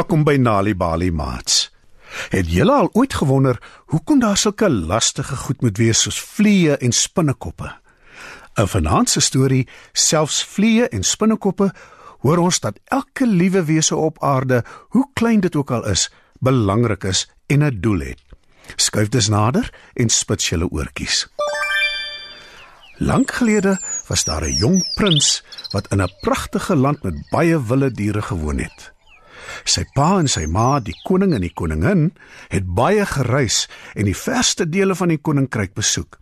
Welkom by Nali Bali Mats. Het julle al ooit gewonder hoekom daar sulke lastige goed moet wees soos vliee en spinnekoppe? 'n Vanaand se storie, selfs vliee en spinnekoppe, hoor ons dat elke liewe wese op aarde, hoe klein dit ook al is, belangrik is en 'n doel het. Skuif dus nader en spits julle oortjies. Lank gelede was daar 'n jong prins wat in 'n pragtige land met baie wilde diere gewoon het. Sy pa en sy ma, die koning en die koningin, het baie gereis en die verste dele van die koninkryk besoek.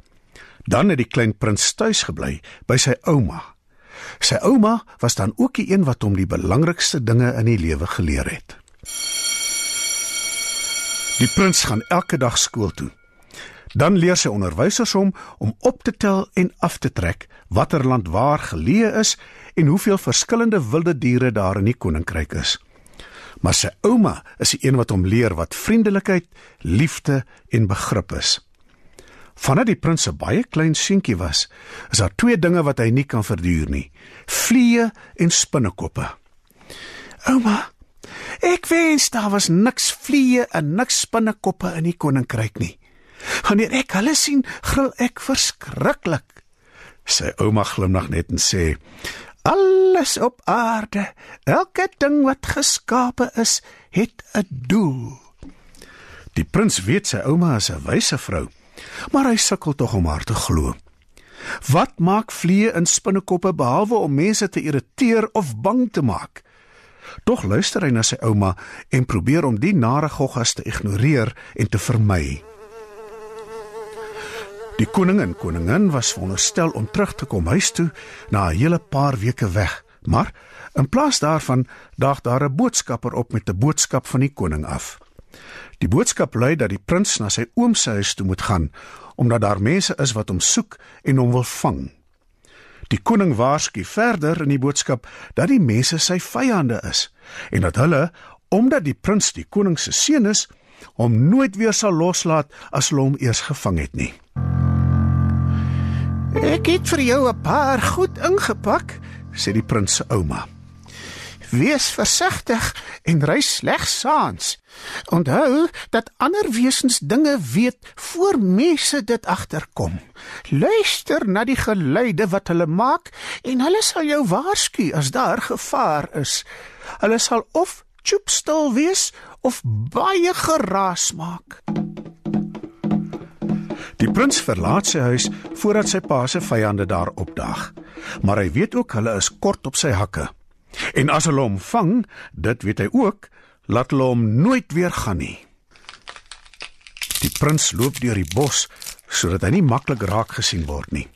Dan het die klein prins tuis gebly by sy ouma. Sy ouma was dan ook die een wat hom die belangrikste dinge in die lewe geleer het. Die prins gaan elke dag skool toe. Dan leer sy onderwysers hom om op te tel en af te trek watter land waar geleë is en hoeveel verskillende wilde diere daar in die koninkryk is. Maar sy ouma is die een wat hom leer wat vriendelikheid, liefde en begrip is. Vandat die prins 'n baie klein seentjie was, is daar twee dinge wat hy nie kan verduur nie: vliee en spinnekoppe. Ouma, ek wens daar was niks vliee en niks spinnekoppe in die koninkryk nie. Wanneer ek hulle sien, gril ek verskriklik. Sy ouma glimlag net en sê: Alles op aarde, elke ding wat geskape is, het 'n doel. Die prins weet sy ouma is 'n wyse vrou, maar hy sukkel tog om haar te glo. Wat maak vliee in spinnekoppe behalwe om mense te irriteer of bang te maak? Tog luister hy na sy ouma en probeer om die nare goggas te ignoreer en te vermy. Die koning en koningin was veronderstel om terug te kom huis toe na 'n hele paar weke weg, maar in plaas daarvan daag daar 'n boodskapper op met 'n boodskap van die koning af. Die boodskap lui dat die prins na sy oom se huis toe moet gaan omdat daar mense is wat hom soek en hom wil vang. Die koning waarsku verder in die boodskap dat die mense sy vyande is en dat hulle omdat die prins die koning se seun is, hom nooit weer sal loslaat as hulle hom eers gevang het nie. Ek het vir jou 'n paar goed ingepak, sê die prins se ouma. Wees versigtig en ry slegs saans. Onthou dat ander wesens dinge weet voor mense dit agterkom. Luister na die geluide wat hulle maak en hulle sal jou waarsku as daar gevaar is. Hulle sal of choopstil wees of baie geraas maak. Die prins verlaat sy huis voordat sy pa se vyande daar opdaag. Maar hy weet ook hulle is kort op sy hakke. En as hulle hom vang, dit weet hy ook, laat hulle hom nooit weer gaan nie. Die prins loop deur die bos sodat hy nie maklik raak gesien word nie.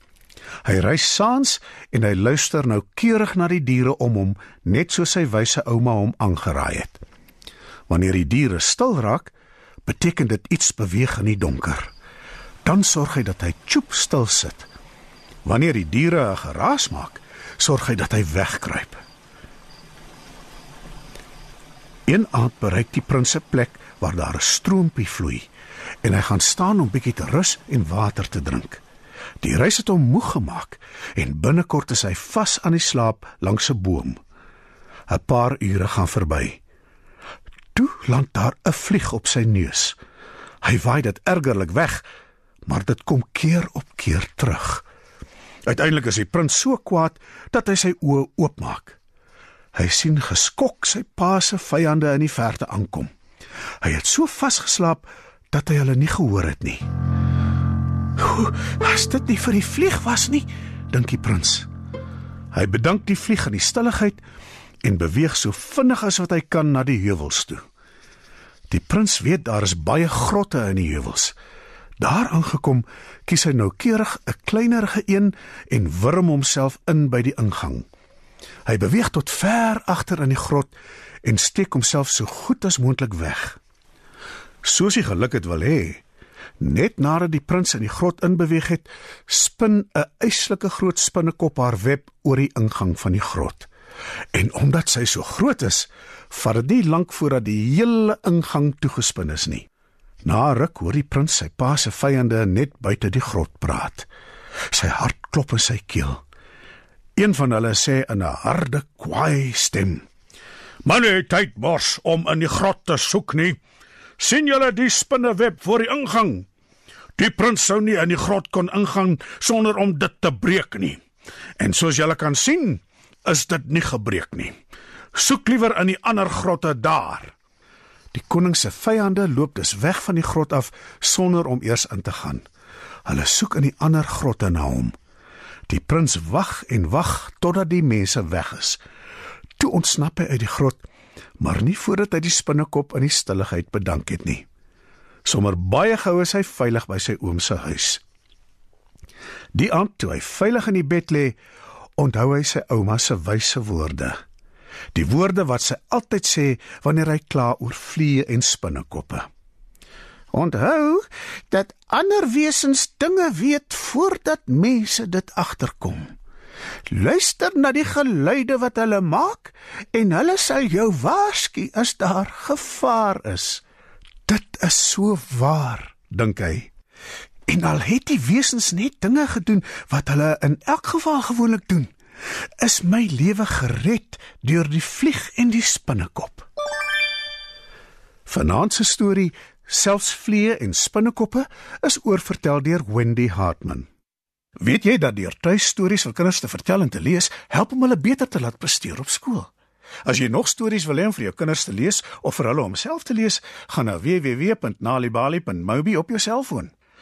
Hy ry saans en hy luister nou keurig na die diere om hom, net soos sy wyse ouma hom aangeraai het. Wanneer die diere stil raak, beteken dit iets beweeg in die donker dan sorg hy dat hy choop stil sit. Wanneer die diere 'n geraas maak, sorg hy dat hy wegkruip. Een aand bereik die prins se plek waar daar 'n stroompie vloei en hy gaan staan om bietjie te rus en water te drink. Die reis het hom moeg gemaak en binnekort is hy vas aan die slaap langs 'n boom. 'n Paar ure gaan verby. Toe land daar 'n vlieg op sy neus. Hy waai dit ergerlik weg maar dit kom keer op keer terug. Uiteindelik is die prins so kwaad dat hy sy oë oopmaak. Hy sien geskok sy pa se vyande in die verte aankom. Hy het so vasgeslaap dat hy hulle nie gehoor het nie. Hoe was dit nie vir die vlieg was nie, dink die prins. Hy bedank die vlieg in die stilligheid en beweeg so vinnig as wat hy kan na die heuwels toe. Die prins weet daar is baie grotte in die heuwels. Daar aangekom, kies hy noukeurig 'n kleinerige een en wurm homself in by die ingang. Hy beweeg tot ver agter in die grot en steek homself so goed as moontlik weg. Soos hy geluk het wil hê, net nadat die prins in die grot inbeweeg het, spin 'n eislike groot spinnekop haar web oor die ingang van die grot. En omdat sy so groot is, vat dit nie lank voordat die hele ingang toegespin is nie. Na ruk hoor die prins sy pa se vyande net buite die grot praat. Sy hart klop in sy keel. Een van hulle sê in 'n harde, kwaai stem: Moenie tyd mors om in die grot te soek nie. sien julle die spinneweb voor die ingang? Die prins sou nie in die grot kon ingaan sonder om dit te breek nie. En soos julle kan sien, is dit nie gebreek nie. Soek liewer in die ander grotte daar. Die koning se vyande loop dus weg van die grot af sonder om eers in te gaan. Hulle soek in die ander grotte na hom. Die prins wag en wag totdat die mense weg is. Toe ontsnap hy uit die grot, maar nie voordat hy die spinnekop in die stilligheid bedank het nie. Sommer baie gou is hy veilig by sy oom se huis. Die aand toe hy veilig in die bed lê, onthou hy sy ouma se wyse woorde. Die woorde wat sy altyd sê wanneer hy kla oor vliee en spinnekoppe. Onthou dat ander wesens dinge weet voordat mense dit agterkom. Luister na die geluide wat hulle maak en hulle sal jou waarsku as daar gevaar is. Dit is so waar, dink hy. En al het die wesens net dinge gedoen wat hulle in elk geval gewoonlik doen, is my lewe gered deur die vlieg en die spinnekop. Vanaand se storie, selfs vliee en spinnekoppe, is oorvertel deur Wendy Hartman. Weet jy dat deur tuistories vir kinders te vertel en te lees, help om hulle beter te laat presteer op skool? As jy nog stories wil hê om vir jou kinders te lees of vir hulle om self te lees, gaan na www.nalibali.mobi op jou selfoon.